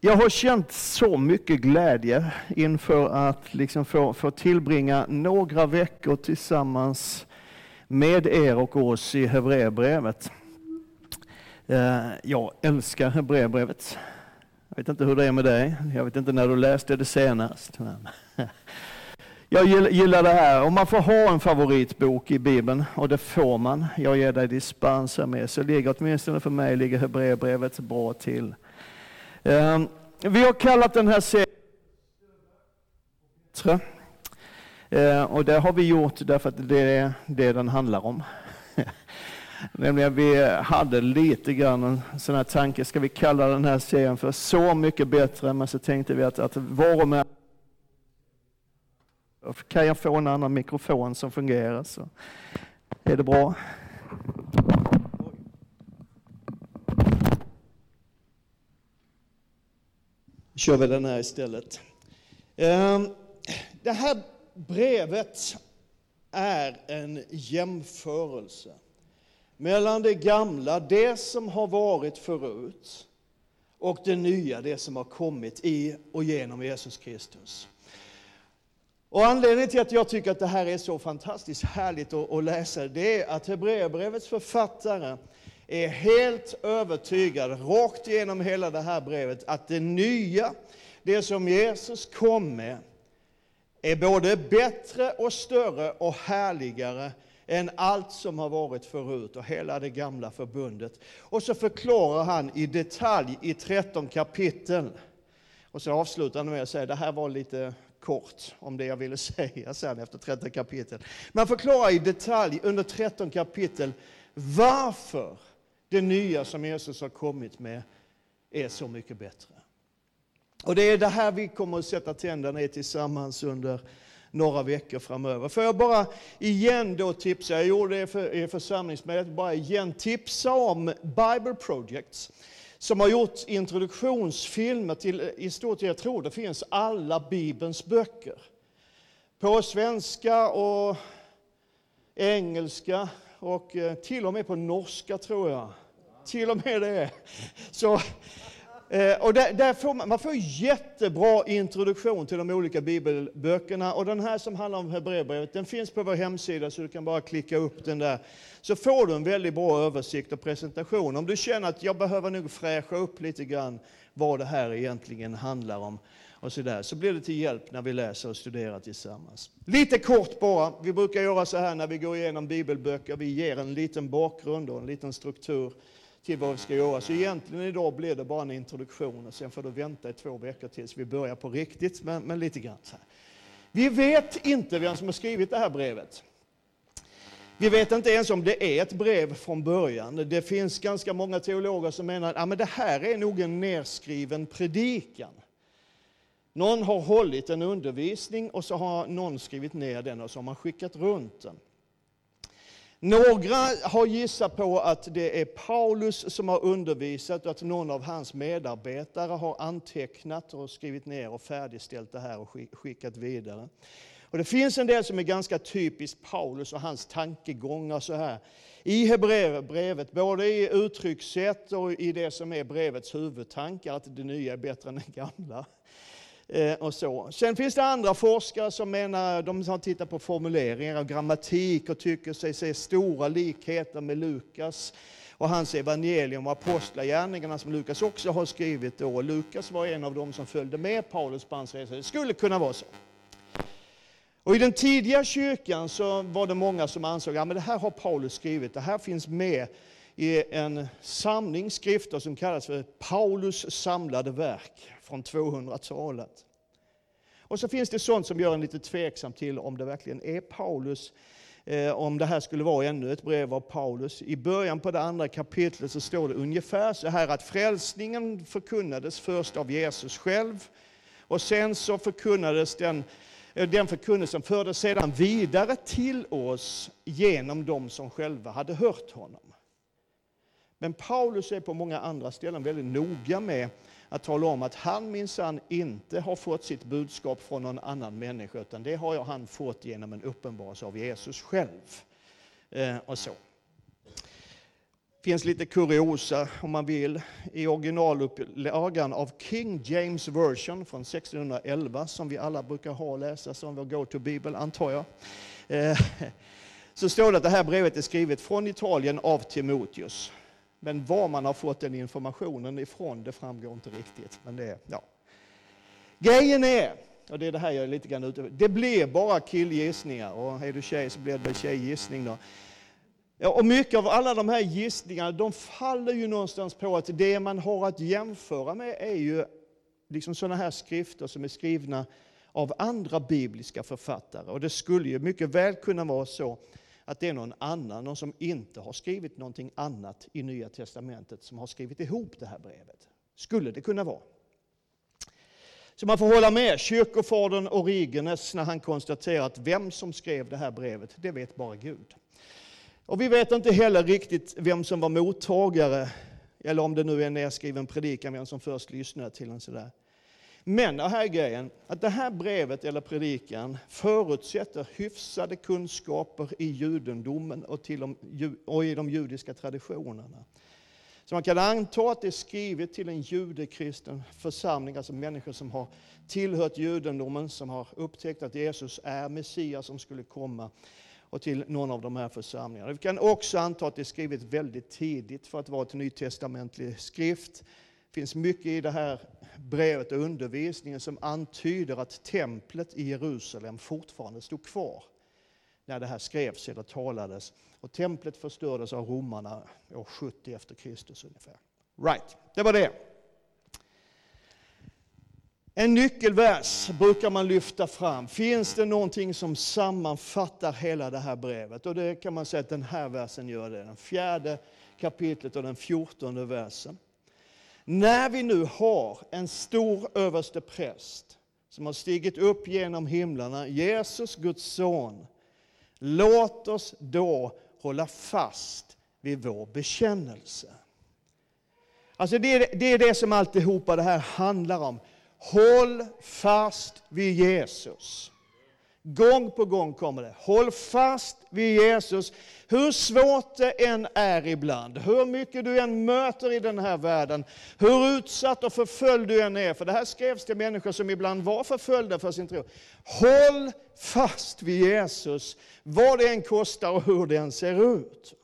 Jag har känt så mycket glädje inför att liksom få, få tillbringa några veckor tillsammans med er och oss i Hebreerbrevet. Eh, jag älskar Hebreerbrevet. Jag vet inte hur det är med dig. Jag vet inte när du läste det senast. Men jag gillar det här. Om man får ha en favoritbok i Bibeln, och det får man, jag ger dig dispens med, så ligger åtminstone för mig ligger Hebreerbrevet bra till. Ehm, vi har kallat den här serien ehm, och det har vi gjort därför att det är det den handlar om. Nämligen vi hade lite grann en sån här tanke, ska vi kalla den här serien för Så mycket bättre? Men så tänkte vi att, att var kan jag få en annan mikrofon som fungerar så är det bra. Kör vi den här istället. Ehm, det här brevet är en jämförelse mellan det gamla, det som har varit förut, och det nya, det som har kommit i och genom Jesus Kristus. Och anledningen till att jag tycker att det här är så fantastiskt härligt att, läsa, det är att Hebreerbrevets författare är helt övertygad, rakt igenom hela det här brevet, att det nya, det som Jesus kom med, är både bättre och större och härligare än allt som har varit förut och hela det gamla förbundet. Och så förklarar han i detalj i 13 kapitel. Och så avslutar han med att säga, det här var lite kort om det jag ville säga sen efter 13 kapitel. Man förklarar i detalj under 13 kapitel varför det nya som Jesus har kommit med är så mycket bättre. Och det är det här vi kommer att sätta tänderna i tillsammans under några veckor framöver. Får jag bara igen då tipsa, jag gjorde det för i församlingsmötet, bara igen tipsa om Bible Projects som har gjort introduktionsfilmer till i stort jag tror det finns alla Bibelns böcker. På svenska och engelska och eh, till och med på norska tror jag. Till och med det. Så, eh, och där, där får man, man får jättebra introduktion till de olika bibelböckerna. Och den här som handlar om Hebreerbrevet, den finns på vår hemsida så du kan bara klicka upp den där. Så får du en väldigt bra översikt och presentation. Om du känner att jag behöver nog fräscha upp lite grann vad det här egentligen handlar om och så, där, så blir det till hjälp när vi läser och studerar tillsammans. Lite kort bara, vi brukar göra så här när vi går igenom bibelböcker, vi ger en liten bakgrund och en liten struktur till vad vi ska göra. Så egentligen idag blir det bara en introduktion och sen får du vänta i två veckor tills vi börjar på riktigt, men, men lite grann så här. Vi vet inte vem som har skrivit det här brevet. Vi vet inte ens om det är ett brev från början. Det finns ganska många teologer som menar att ja, det här är nog en nerskriven predikan. Någon har hållit en undervisning och så har någon skrivit ner den och så har man skickat runt den. Några har gissat på att det är Paulus som har undervisat och att någon av hans medarbetare har antecknat och skrivit ner och färdigställt det här och skickat vidare. Och det finns en del som är ganska typiskt Paulus och hans tankegångar så här. I Hebreerbrevet, både i uttryckssätt och i det som är brevets huvudtankar, att det nya är bättre än det gamla. Eh, och så. Sen finns det andra forskare som menar, de har tittat på formuleringar och grammatik och tycker sig se stora likheter med Lukas och hans evangelium och apostlagärningarna som Lukas också har skrivit. Då. Lukas var en av dem som följde med Paulus på hans resa. Det skulle kunna vara så. Och I den tidiga kyrkan så var det många som ansåg att ja, det här har Paulus skrivit, det här finns med i en samling skrifter som kallas för Paulus samlade verk från 200-talet. Och så finns det sånt som gör en lite tveksam till om det verkligen är Paulus, eh, om det här skulle vara ännu ett brev av Paulus. I början på det andra kapitlet så står det ungefär så här att frälsningen förkunnades först av Jesus själv och sen så förkunnades den eh, den förkunnelsen fördes sedan vidare till oss genom de som själva hade hört honom. Men Paulus är på många andra ställen väldigt noga med att tala om att han minsann inte har fått sitt budskap från någon annan människa, utan det har han fått genom en uppenbarelse av Jesus själv. Eh, och så. Det finns lite kuriosa om man vill i originalupplagan av King James Version från 1611 som vi alla brukar ha och läsa som vår go-to-bibel antar jag. Eh, så står det att det här brevet är skrivet från Italien av Timoteus. Men var man har fått den informationen ifrån det framgår inte riktigt. Men det, ja. Grejen är, och det är det här jag är lite grann ute det blir bara killgissningar och är du tjej så blir det väl tjejgissning då. Ja, och mycket av alla de här gissningarna de faller ju någonstans på att det man har att jämföra med är ju liksom sådana här skrifter som är skrivna av andra bibliska författare. Och det skulle ju mycket väl kunna vara så att det är någon annan, någon som inte har skrivit någonting annat i Nya Testamentet, som har skrivit ihop det här brevet. Skulle det kunna vara. Så man får hålla med kyrkofadern Origenes när han konstaterar att vem som skrev det här brevet, det vet bara Gud. Och vi vet inte heller riktigt vem som var mottagare, eller om det nu är en nedskriven predikan, vem som först lyssnade till en sådär. Men det här är grejen, att det här brevet eller predikan förutsätter hyfsade kunskaper i judendomen och, till de, och i de judiska traditionerna. Så man kan anta att det är skrivet till en judekristen församling, alltså människor som har tillhört judendomen, som har upptäckt att Jesus är Messias som skulle komma och till någon av de här församlingarna. Vi kan också anta att det är skrivet väldigt tidigt för att vara ett nytestamentlig skrift. Det finns mycket i det här brevet och undervisningen som antyder att templet i Jerusalem fortfarande stod kvar när det här skrevs eller talades. Och templet förstördes av romarna år 70 efter Kristus ungefär. Right, det var det. En nyckelvers brukar man lyfta fram. Finns det någonting som sammanfattar hela det här brevet? Och det kan man säga att den här versen gör det. Den fjärde kapitlet och den fjortonde versen. När vi nu har en stor överste präst som har stigit upp genom himlarna, Jesus, Guds son, låt oss då hålla fast vid vår bekännelse. Alltså det, är, det är det som alltihopa det här handlar om. Håll fast vid Jesus. Gång på gång kommer det. Håll fast vid Jesus. Hur svårt det än är ibland, hur mycket du än möter i den här världen, hur utsatt och förföljd du än är, för det här skrevs till människor som ibland var förföljda för sin tro. Håll fast vid Jesus, vad det än kostar och hur det än ser ut.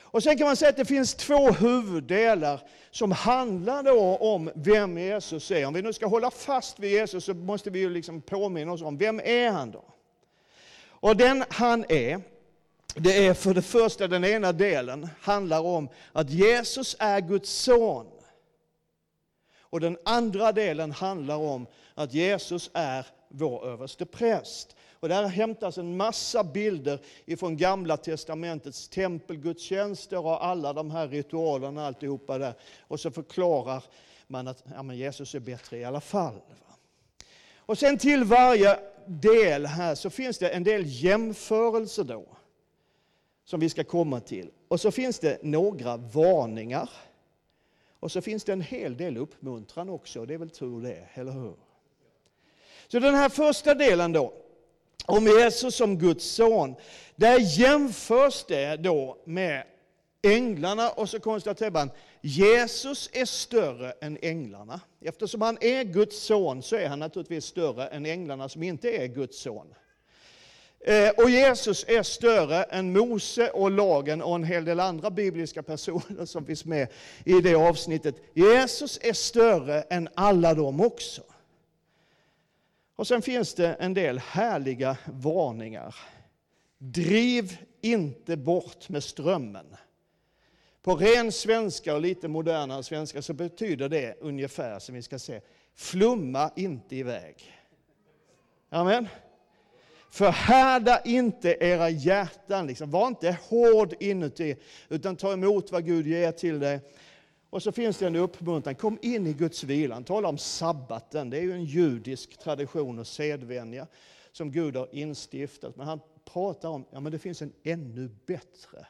Och sen kan man säga att det finns två huvuddelar som handlar då om vem Jesus är. Om vi nu ska hålla fast vid Jesus så måste vi ju liksom påminna oss om, vem är han då? Och den han är, det är för det första den ena delen, handlar om att Jesus är Guds son. Och den andra delen handlar om att Jesus är vår överste präst. Och där hämtas en massa bilder ifrån Gamla Testamentets tempelgudstjänster och alla de här ritualerna alltihopa där. Och så förklarar man att ja, men Jesus är bättre i alla fall. Och sen till varje del här så finns det en del jämförelser då. Som vi ska komma till. Och så finns det några varningar. Och så finns det en hel del uppmuntran också. Det är väl tur det, eller hur? Så den här första delen då, om Jesus som Guds son, där jämförs det då med änglarna och så konstaterar man Jesus är större än änglarna. Eftersom han är Guds son så är han naturligtvis större än änglarna som inte är Guds son. Eh, och Jesus är större än Mose och lagen och en hel del andra bibliska personer som finns med i det avsnittet. Jesus är större än alla dem också. Och sen finns det en del härliga varningar. Driv inte bort med strömmen. På ren svenska och lite modernare svenska så betyder det ungefär som vi ska se, flumma inte iväg. Amen. Förhärda inte era hjärtan, liksom. var inte hård inuti, utan ta emot vad Gud ger till dig och så finns det en uppmuntran, kom in i Guds vila. Han talar om sabbaten, det är ju en judisk tradition och sedvänja som Gud har instiftat. Men han pratar om, ja men det finns en ännu bättre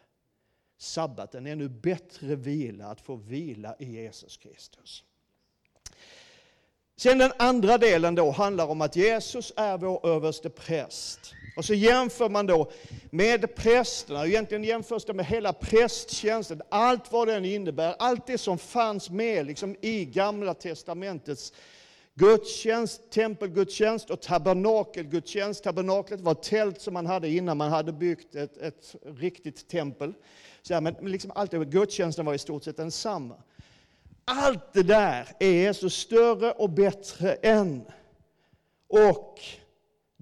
sabbat, en ännu bättre vila, att få vila i Jesus Kristus. Sen den andra delen då handlar om att Jesus är vår överste präst. Och så jämför man då med prästerna, och egentligen jämförs det med hela prästtjänsten, allt vad den innebär, allt det som fanns med liksom i Gamla Testamentets gudstjänst, tempelgudstjänst och tabernakelgudstjänst. Tabernaklet var ett tält som man hade innan man hade byggt ett, ett riktigt tempel. Så här, men liksom allt det, gudstjänsten var i stort sett densamma. Allt det där är så större och bättre än. Och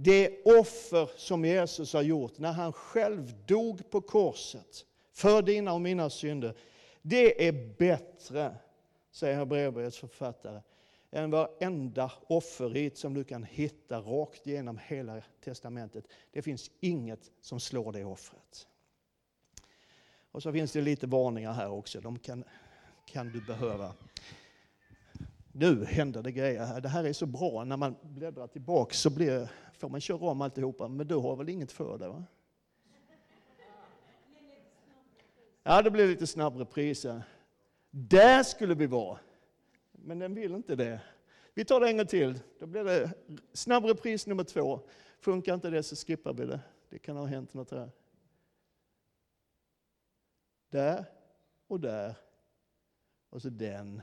det offer som Jesus har gjort när han själv dog på korset för dina och mina synder, det är bättre, säger Hebreerbrevets författare, än varenda offerrit som du kan hitta rakt igenom hela testamentet. Det finns inget som slår det offret. Och så finns det lite varningar här också, de kan, kan du behöva. Nu händer det grejer här. Det här är så bra, när man bläddrar tillbaka så blir, får man köra om alltihopa, men du har väl inget för det? Va? Ja, det blir lite snabb repris. Där skulle vi vara. Men den vill inte det. Vi tar det en gång till. Då blir det snabb repris nummer två. Funkar inte det så skippar vi det. Det kan ha hänt något här. Där och där. Och så den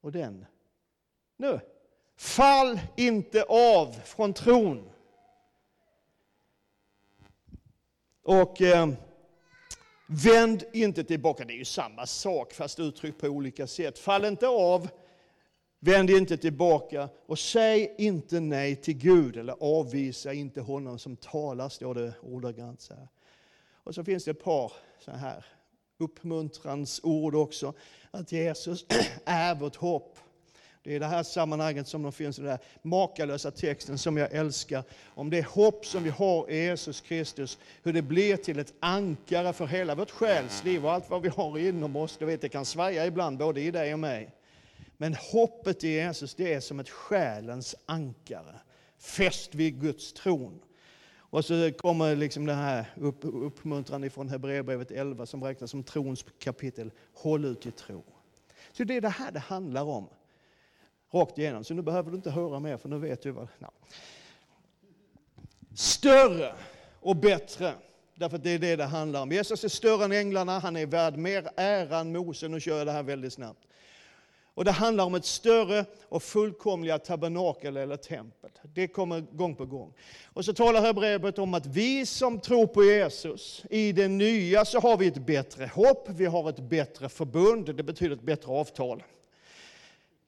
och den. Nu, fall inte av från tron. Och eh, vänd inte tillbaka. Det är ju samma sak fast uttryckt på olika sätt. Fall inte av, vänd inte tillbaka och säg inte nej till Gud eller avvisa inte honom som talar, står det ordagrant så här. Och så finns det ett par så här uppmuntrans ord också. Att Jesus är vårt hopp. Det är i det här sammanhanget som de finns i den där makalösa texten som jag älskar. Om det hopp som vi har i Jesus Kristus, hur det blir till ett ankare för hela vårt själsliv och allt vad vi har inom oss. Du vet, det kan svaja ibland både i dig och mig. Men hoppet i Jesus, det är som ett själens ankare, fäst vid Guds tron. Och så kommer liksom den här upp, uppmuntran från Hebreerbrevet 11 som räknas som trons kapitel. Håll ut i tro. Så det är det här det handlar om. Rakt igenom. Så nu behöver du inte höra mer för nu vet du vad. No. Större och bättre. Därför att det är det det handlar om. Jesus är större än änglarna, han är värd mer ära än Mose. Nu kör jag det här väldigt snabbt. Och det handlar om ett större och fullkomliga tabernakel eller tempel. Det kommer gång på gång. Och så talar Hebreerbrevet om att vi som tror på Jesus, i det nya så har vi ett bättre hopp, vi har ett bättre förbund, det betyder ett bättre avtal.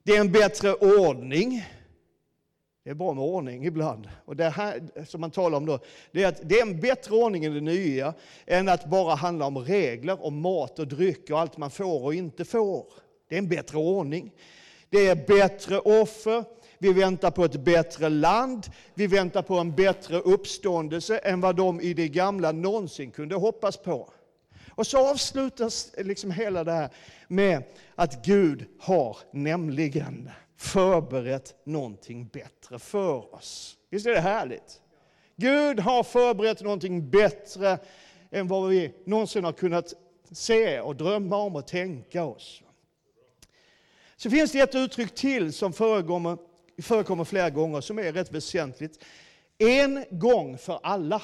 Det är en bättre ordning. Det är bra med ordning ibland. Och det här som man talar om då, det är att det är en bättre ordning i det nya än att bara handla om regler om mat och dryck och allt man får och inte får. Det är en bättre ordning. Det är bättre offer. Vi väntar på ett bättre land. Vi väntar på en bättre uppståndelse än vad de i det gamla någonsin kunde hoppas på. Och så avslutas liksom hela det här med att Gud har nämligen förberett någonting bättre för oss. Visst är det härligt? Gud har förberett någonting bättre än vad vi någonsin har kunnat se och drömma om och tänka oss. Så finns det ett uttryck till som förekommer, förekommer flera gånger som är rätt väsentligt. En gång för alla.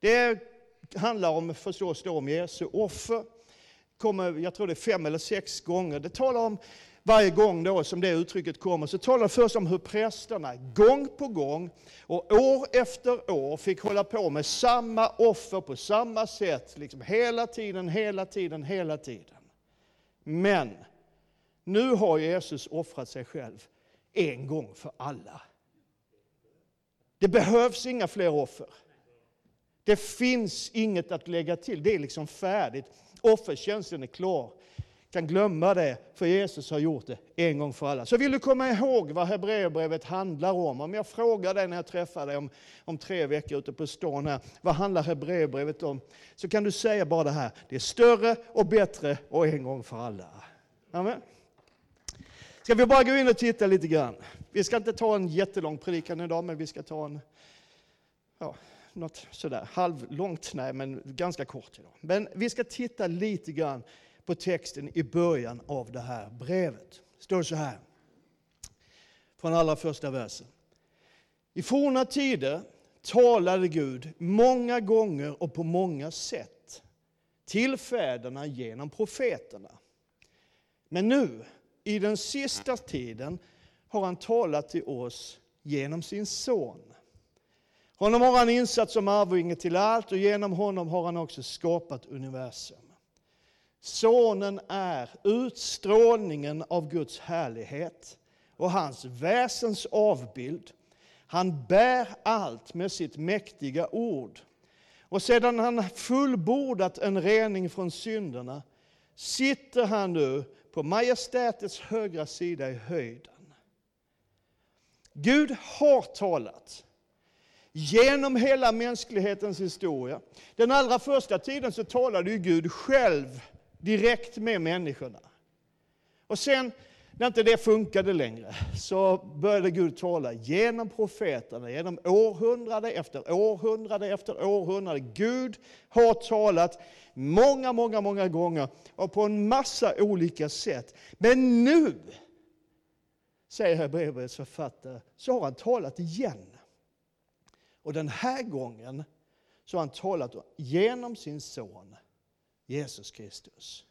Det handlar om, förstås då om Jesu offer. Kommer, jag tror det är fem eller sex gånger. Det talar om varje gång då som det uttrycket kommer, så talar det först om hur prästerna gång på gång och år efter år fick hålla på med samma offer på samma sätt, liksom hela tiden, hela tiden, hela tiden. Men nu har Jesus offrat sig själv en gång för alla. Det behövs inga fler offer. Det finns inget att lägga till. Det är liksom färdigt. Offertjänsten är klar. kan glömma det, för Jesus har gjort det en gång för alla. Så vill du komma ihåg vad Hebreerbrevet handlar om? Om jag frågar dig när jag träffar dig om, om tre veckor ute på stan här, vad handlar Hebreerbrevet om? Så kan du säga bara det här, det är större och bättre och en gång för alla. Amen. Ska vi bara gå in och titta lite grann? Vi ska inte ta en jättelång predikan idag, men vi ska ta en, ja, något sådär halvlångt, nej, men ganska kort idag. Men vi ska titta lite grann på texten i början av det här brevet. Det står så här, från allra första versen. I forna tider, talade Gud många gånger och på många sätt till fäderna genom profeterna. Men nu, i den sista tiden, har han talat till oss genom sin son. Honom har han insatt som arvinge till allt och genom honom har han också skapat universum. Sonen är utstrålningen av Guds härlighet och hans väsens avbild. Han bär allt med sitt mäktiga ord. Och sedan han fullbordat en rening från synderna sitter han nu på majestätets högra sida i höjden. Gud har talat genom hela mänsklighetens historia. Den allra första tiden så talade ju Gud själv direkt med människorna. Och sen när inte det funkade längre så började Gud tala genom profeterna, genom århundrade efter århundrade efter århundrade. Gud har talat många, många, många gånger och på en massa olika sätt. Men nu, säger Hebreerbrevets författare, så har han talat igen. Och den här gången så har han talat genom sin son Jesus Kristus.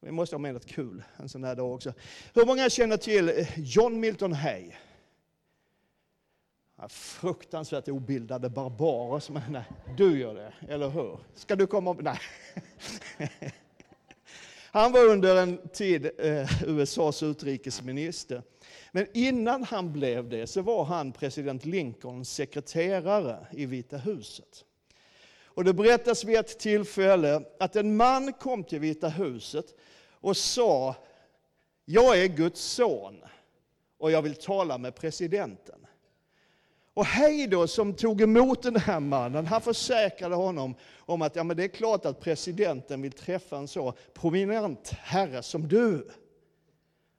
Vi måste ha med något kul en sån här dag också. Hur många känner till John Milton Hay? Fruktansvärt obildade barbarer som nej, du gör det, eller hur? Ska du komma upp? Nej. Han var under en tid eh, USAs utrikesminister. Men innan han blev det så var han president Lincolns sekreterare i Vita huset. Och det berättas vid ett tillfälle att en man kom till Vita huset och sa, jag är Guds son och jag vill tala med presidenten. Och Hej då som tog emot den här mannen, han försäkrade honom om att ja, men det är klart att presidenten vill träffa en så prominent herre som du.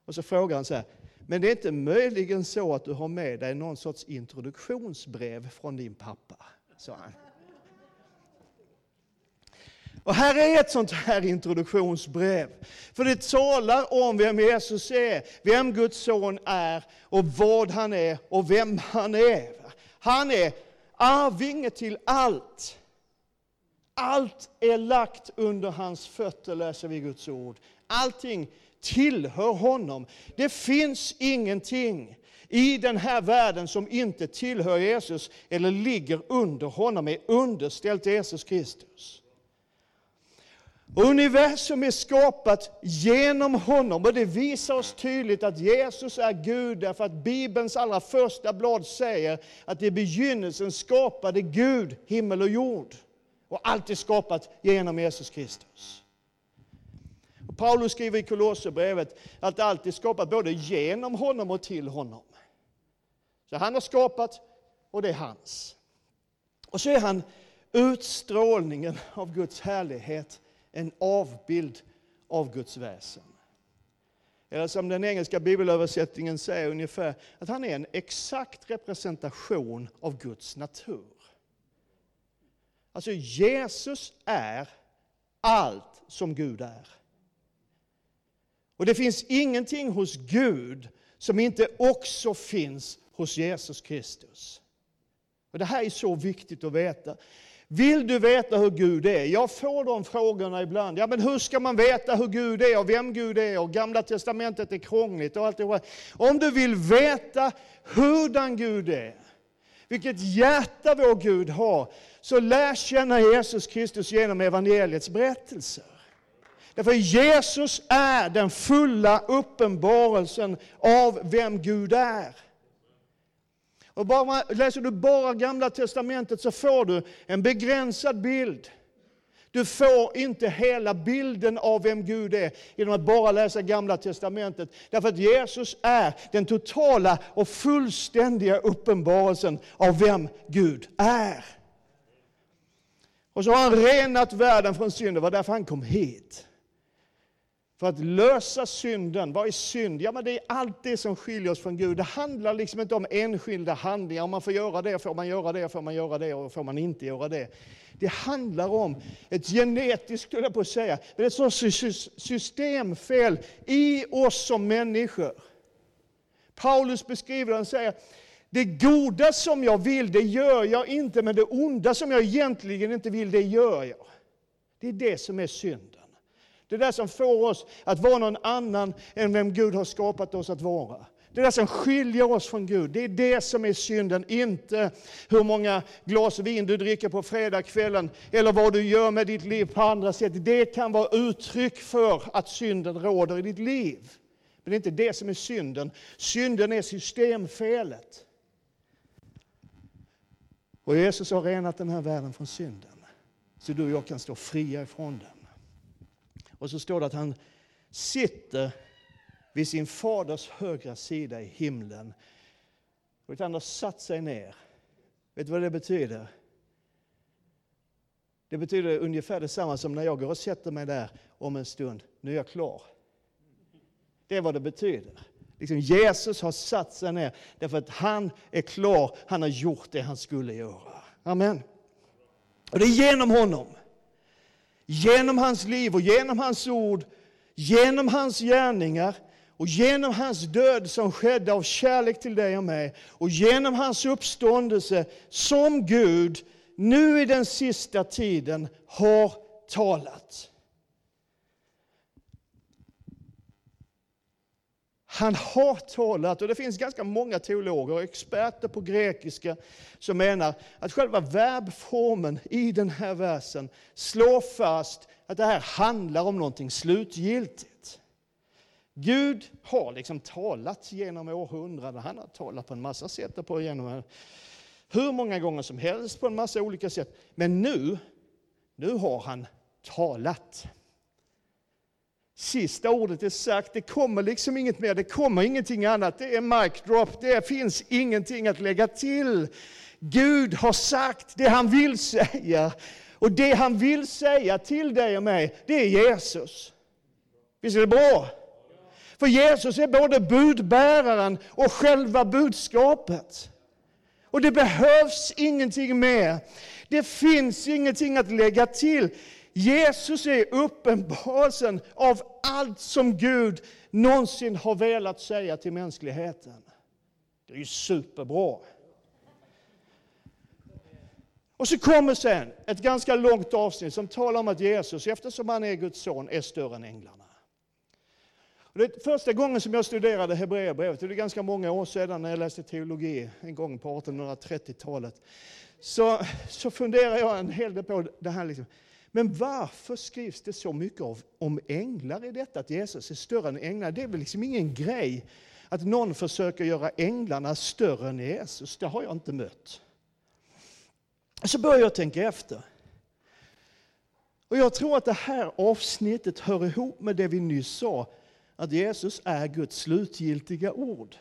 Och så frågar han så här, men det är inte möjligen så att du har med dig någon sorts introduktionsbrev från din pappa? sa han. Och här är ett sånt här introduktionsbrev. För det talar om vem Jesus är, vem Guds son är och vad han är och vem han är. Han är arvinge till allt. Allt är lagt under hans fötter, läser vi i Guds ord. Allting tillhör honom. Det finns ingenting i den här världen som inte tillhör Jesus eller ligger under honom, är underställt Jesus Kristus. Universum är skapat genom honom och det visar oss tydligt att Jesus är Gud därför att Bibelns allra första blad säger att i begynnelsen skapade Gud himmel och jord. Och allt är skapat genom Jesus Kristus. Paulus skriver i Kolosserbrevet att allt är skapat både genom honom och till honom. Så han har skapat och det är hans. Och så är han utstrålningen av Guds härlighet en avbild av Guds väsen. Eller som den engelska bibelöversättningen säger ungefär, att han är en exakt representation av Guds natur. Alltså Jesus är allt som Gud är. Och det finns ingenting hos Gud som inte också finns hos Jesus Kristus. Och Det här är så viktigt att veta. Vill du veta hur Gud är? Jag får de frågorna ibland. Ja, men hur ska man veta hur Gud är och vem Gud är? Och Gamla Testamentet är krångligt och allt det Om du vill veta hurdan Gud är, vilket hjärta vår Gud har, så lär känna Jesus Kristus genom evangeliets berättelse. Därför Jesus är den fulla uppenbarelsen av vem Gud är. Och bara, läser du bara Gamla Testamentet så får du en begränsad bild. Du får inte hela bilden av vem Gud är genom att bara läsa Gamla Testamentet. Därför att Jesus är den totala och fullständiga uppenbarelsen av vem Gud är. Och så har han renat världen från synd, det var därför han kom hit. För att lösa synden, vad är synd? Ja, men det är allt det som skiljer oss från Gud. Det handlar liksom inte om enskilda handlingar, om man får göra det, får man göra det, får man göra det och får man inte göra det. Det handlar om ett genetiskt, skulle jag på att säga, men ett sorts systemfel i oss som människor. Paulus beskriver det, och säger Det goda som jag vill, det gör jag inte, men det onda som jag egentligen inte vill, det gör jag. Det är det som är synden. Det är det som får oss att vara någon annan än vem Gud har skapat oss att vara. Det är det som skiljer oss från Gud. Det är det som är synden, inte hur många glas vin du dricker på fredagskvällen eller vad du gör med ditt liv på andra sätt. Det kan vara uttryck för att synden råder i ditt liv. Men det är inte det som är synden. Synden är systemfelet. Och Jesus har renat den här världen från synden. Så du och jag kan stå fria ifrån den. Och så står det att han sitter vid sin faders högra sida i himlen. Och han har satt sig ner. Vet du vad det betyder? Det betyder ungefär detsamma som när jag går och sätter mig där om en stund. Nu är jag klar. Det är vad det betyder. Liksom Jesus har satt sig ner därför att han är klar. Han har gjort det han skulle göra. Amen. Och det är genom honom, genom hans liv och genom hans ord, genom hans gärningar och genom hans död som skedde av kärlek till dig och mig och genom hans uppståndelse som Gud nu i den sista tiden har talat. Han har talat, och det finns ganska många teologer och experter på grekiska som menar att själva verbformen i den här versen slår fast att det här handlar om någonting slutgiltigt. Gud har liksom talat genom århundraden. Han har talat på en massa sätt på genom hur många gånger som helst på en massa olika sätt. Men nu, nu har han talat. Sista ordet är sagt, det kommer liksom inget mer, det kommer ingenting annat. Det är mic drop, det finns ingenting att lägga till. Gud har sagt det han vill säga. Och det han vill säga till dig och mig, det är Jesus. Visst är det bra? För Jesus är både budbäraren och själva budskapet. Och det behövs ingenting mer. Det finns ingenting att lägga till. Jesus är uppenbarelsen av allt som Gud någonsin har velat säga till mänskligheten. Det är ju superbra. Och så kommer sen ett ganska långt avsnitt som talar om att Jesus, eftersom han är Guds son, är större än änglarna. Det är första gången som jag studerade Hebreerbrevet, det är ganska många år sedan när jag läste teologi, en gång på 1830-talet, så, så funderar jag en hel del på det här. Liksom. Men varför skrivs det så mycket om änglar i detta, att Jesus är större än änglar? Det är väl liksom ingen grej att någon försöker göra änglarna större än Jesus. Det har jag inte mött. Så börjar jag tänka efter. Och jag tror att det här avsnittet hör ihop med det vi nyss sa, att Jesus är Guds slutgiltiga ord.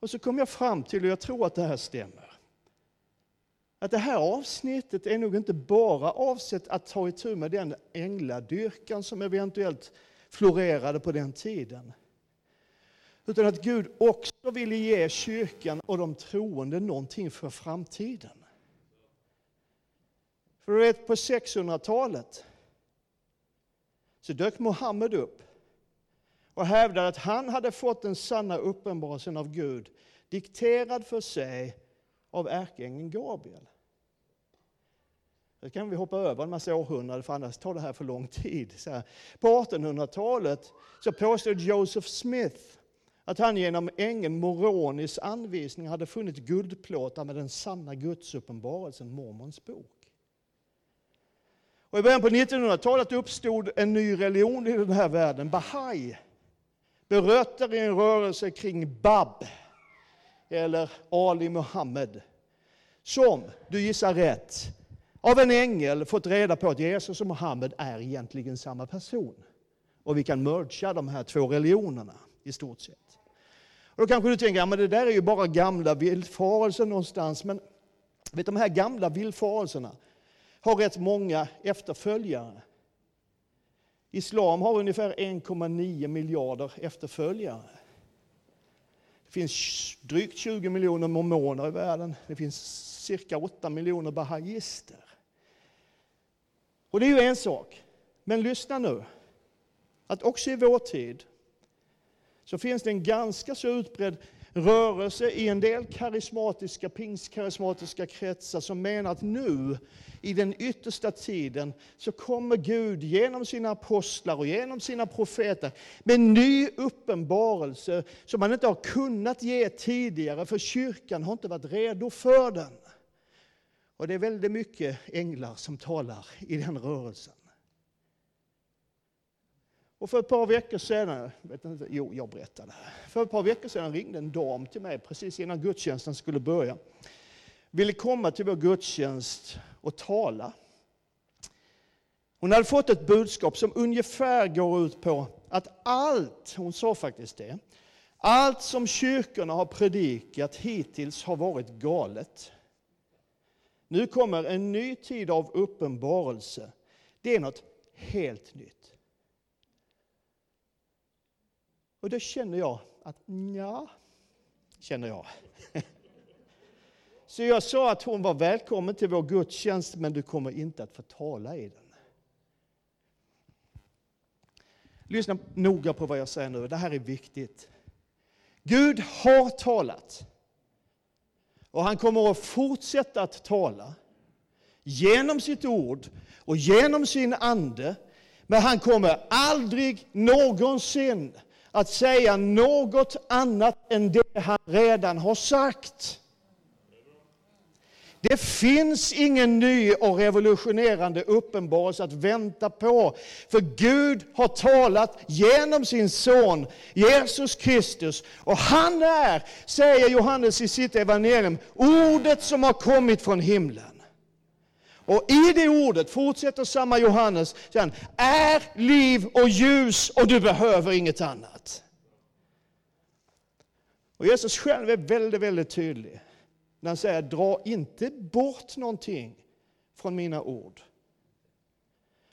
Och så kom jag fram till, och jag tror att det här stämmer, att det här avsnittet är nog inte bara avsett att ta itu med den ängladyrkan som eventuellt florerade på den tiden. Utan att Gud också ville ge kyrkan och de troende någonting för framtiden. För du vet, på 600-talet så dök Mohammed upp och hävdade att han hade fått den sanna uppenbarelsen av Gud dikterad för sig av ärkeängeln Gabriel. Det kan vi hoppa över en massa århundraden för annars tar det här för lång tid. På 1800-talet så påstod Joseph Smith att han genom ängeln Moronis anvisning hade funnit guldplåtar med den sanna gudsuppenbarelsen, Mormons bok. Och I början på 1900-talet uppstod en ny religion i den här världen, Bahai. Berötter i en rörelse kring Bab, eller Ali Muhammed. Som, du gissar rätt, av en ängel fått reda på att Jesus och Muhammed är egentligen samma person. Och vi kan mergea de här två religionerna i stort sett. Och då kanske du tänker, ja, men det där är ju bara gamla villfarelser någonstans. Men vet, de här gamla villfarelserna har rätt många efterföljare. Islam har ungefär 1,9 miljarder efterföljare. Det finns drygt 20 miljoner mormoner i världen. Det finns cirka 8 miljoner bahaister. Och det är ju en sak. Men lyssna nu. Att också i vår tid så finns det en ganska så utbredd rörelse i en del karismatiska, pingstkarismatiska kretsar som menar att nu, i den yttersta tiden, så kommer Gud genom sina apostlar och genom sina profeter med ny uppenbarelse som man inte har kunnat ge tidigare, för kyrkan har inte varit redo för den. Och det är väldigt mycket änglar som talar i den rörelsen. Och för ett par veckor sedan, vet inte, jo jag berättade, för ett par veckor sedan ringde en dam till mig precis innan gudstjänsten skulle börja. Ville komma till vår gudstjänst och tala. Hon hade fått ett budskap som ungefär går ut på att allt, hon sa faktiskt det, allt som kyrkorna har predikat hittills har varit galet. Nu kommer en ny tid av uppenbarelse. Det är något helt nytt. Och då känner jag att ja, känner jag. Så jag sa att hon var välkommen till vår gudstjänst, men du kommer inte att få tala i den. Lyssna noga på vad jag säger nu, det här är viktigt. Gud har talat. Och han kommer att fortsätta att tala genom sitt ord och genom sin ande. Men han kommer aldrig någonsin att säga något annat än det han redan har sagt. Det finns ingen ny och revolutionerande uppenbarelse att vänta på. För Gud har talat genom sin son Jesus Kristus. Och han är, säger Johannes i sitt evangelium, ordet som har kommit från himlen. Och i det ordet, fortsätter samma Johannes, är liv och ljus och du behöver inget annat. Och Jesus själv är väldigt, väldigt tydlig när han säger dra inte bort någonting från mina ord.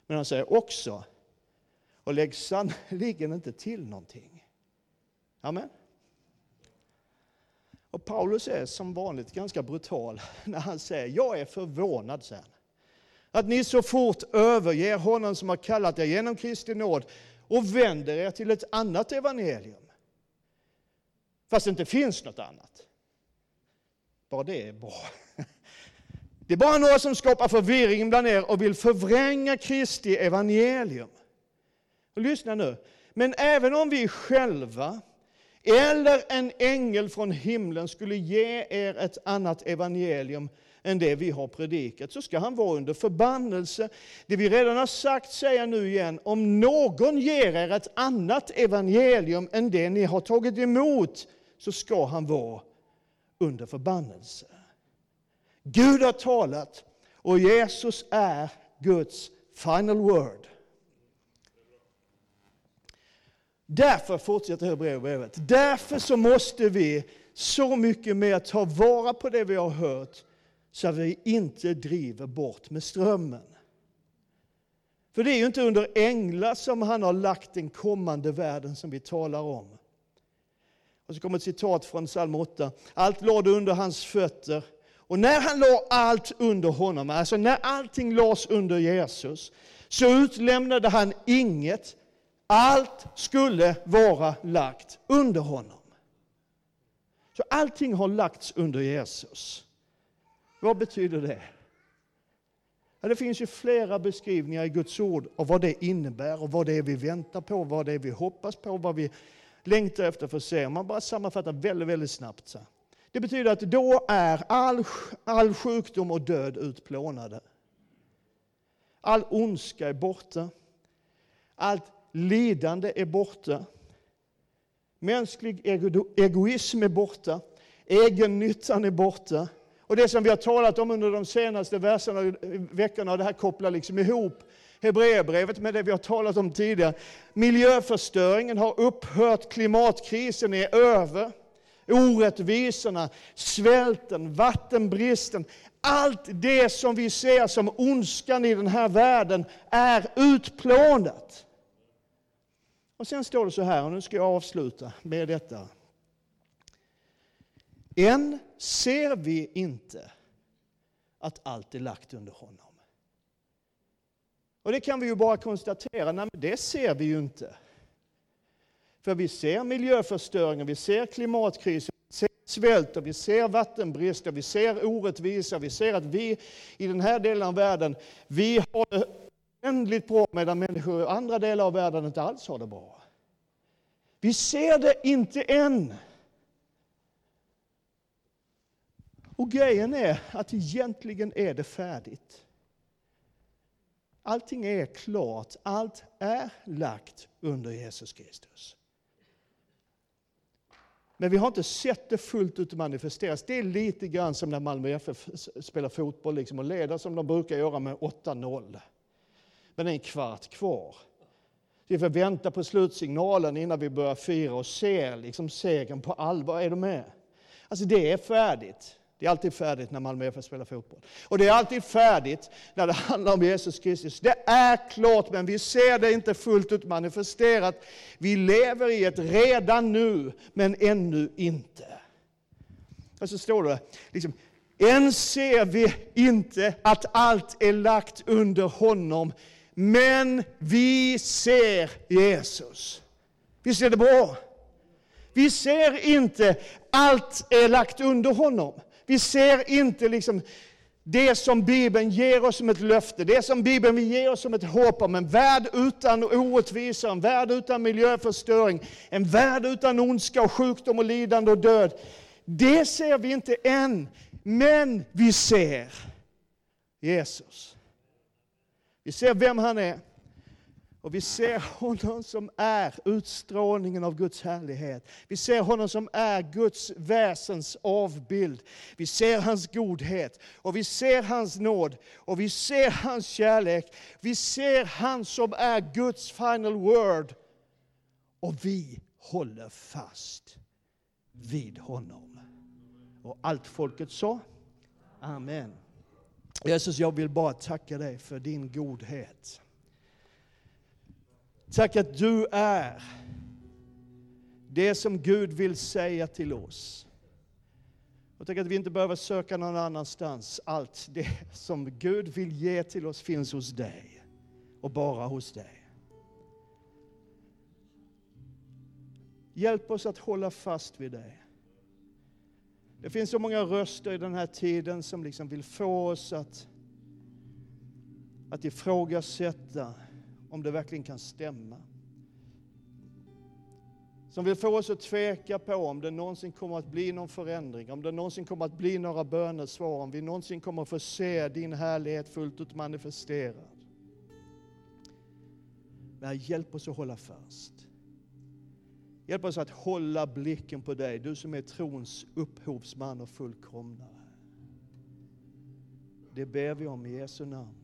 Men han säger också, och lägg sannerligen inte till någonting. Amen. Och Paulus är som vanligt ganska brutal när han säger, jag är förvånad sen. Att ni så fort överger honom som har kallat er genom Kristi nåd och vänder er till ett annat evangelium. Fast det inte finns något annat. Bara det är bra. Det är bara några som skapar förvirring bland er och vill förvränga Kristi evangelium. Och lyssna nu. Men även om vi själva eller en ängel från himlen skulle ge er ett annat evangelium än det vi har predikat, så ska han vara under förbannelse. Det vi redan har sagt säger jag nu igen, om någon ger er ett annat evangelium än det ni har tagit emot, så ska han vara under förbannelse. Gud har talat och Jesus är Guds final word. Därför fortsätter Hebreerbrevet. Därför så måste vi så mycket mer ta vara på det vi har hört så att vi inte driver bort med strömmen. För det är ju inte under änglar som han har lagt den kommande världen som vi talar om. Och så kommer ett citat från psalm 8. Allt lade under hans fötter. Och när han la allt under honom, alltså när allting lades under Jesus, så utlämnade han inget. Allt skulle vara lagt under honom. Så allting har lagts under Jesus. Vad betyder det? Ja, det finns ju flera beskrivningar i Guds ord av vad det innebär och vad det är vi väntar på, vad det är vi hoppas på, vad vi längtar efter för att se. Man bara sammanfattar väldigt, väldigt snabbt. Så. Det betyder att då är all, all sjukdom och död utplånade. All ondska är borta. Allt lidande är borta. Mänsklig egoism är borta. Egennyttan är borta. Och det som vi har talat om under de senaste verserna, veckorna, det här kopplar liksom ihop Hebreerbrevet med det vi har talat om tidigare. Miljöförstöringen har upphört, klimatkrisen är över. Orättvisorna, svälten, vattenbristen, allt det som vi ser som ondskan i den här världen är utplånat. Och sen står det så här, och nu ska jag avsluta med detta. Än ser vi inte att allt är lagt under honom. Och det kan vi ju bara konstatera, nej men det ser vi ju inte. För vi ser miljöförstöringen, vi ser klimatkrisen, vi ser svält och vi ser vattenbrist och vi ser orättvisa. Vi ser att vi i den här delen av världen, vi har det oändligt bra medan människor i andra delar av världen inte alls har det bra. Vi ser det inte än. Och grejen är att egentligen är det färdigt. Allting är klart, allt är lagt under Jesus Kristus. Men vi har inte sett det fullt ut manifesteras. Det är lite grann som när Malmö FF spelar fotboll liksom och leder som de brukar göra med 8-0. Men det är en kvart kvar. Vi får vänta på slutsignalen innan vi börjar fira och se liksom segern på allvar. Är du med? Alltså det är färdigt. Det är alltid färdigt när Malmö FF spelar fotboll. Och det är alltid färdigt när det handlar om Jesus Kristus. Det är klart, men vi ser det inte fullt ut manifesterat. Vi lever i ett redan nu, men ännu inte. Och så står det, liksom, än ser vi inte att allt är lagt under honom, men vi ser Jesus. Visst är det bra? Vi ser inte allt är lagt under honom. Vi ser inte liksom det som Bibeln ger oss som ett löfte, det som Bibeln vill ge oss som ett hopp om en värld utan orättvisor, en värld utan miljöförstöring, en värld utan ondska och sjukdom och lidande och död. Det ser vi inte än, men vi ser Jesus. Vi ser vem han är. Och vi ser honom som är utstrålningen av Guds härlighet. Vi ser honom som är Guds väsens avbild. Vi ser hans godhet och vi ser hans nåd och vi ser hans kärlek. Vi ser han som är Guds final word. Och vi håller fast vid honom. Och allt folket sa? Amen. Jesus, jag vill bara tacka dig för din godhet. Tack att du är det som Gud vill säga till oss. Och tack att vi inte behöver söka någon annanstans. Allt det som Gud vill ge till oss finns hos dig och bara hos dig. Hjälp oss att hålla fast vid dig. Det finns så många röster i den här tiden som liksom vill få oss att, att ifrågasätta om det verkligen kan stämma. Som vill få oss att tveka på om det någonsin kommer att bli någon förändring, om det någonsin kommer att bli några bönesvar, om vi någonsin kommer att få se din härlighet fullt ut manifesterad. Men hjälp oss att hålla fast. Hjälp oss att hålla blicken på dig, du som är trons upphovsman och fullkomnare. Det ber vi om i Jesu namn.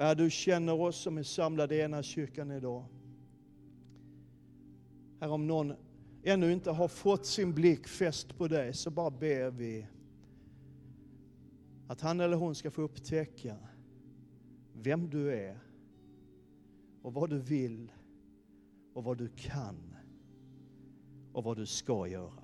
Herre, du känner oss som är samlade i ena kyrkan idag. Herre, om någon ännu inte har fått sin blick fäst på dig så bara ber vi att han eller hon ska få upptäcka vem du är och vad du vill och vad du kan och vad du ska göra.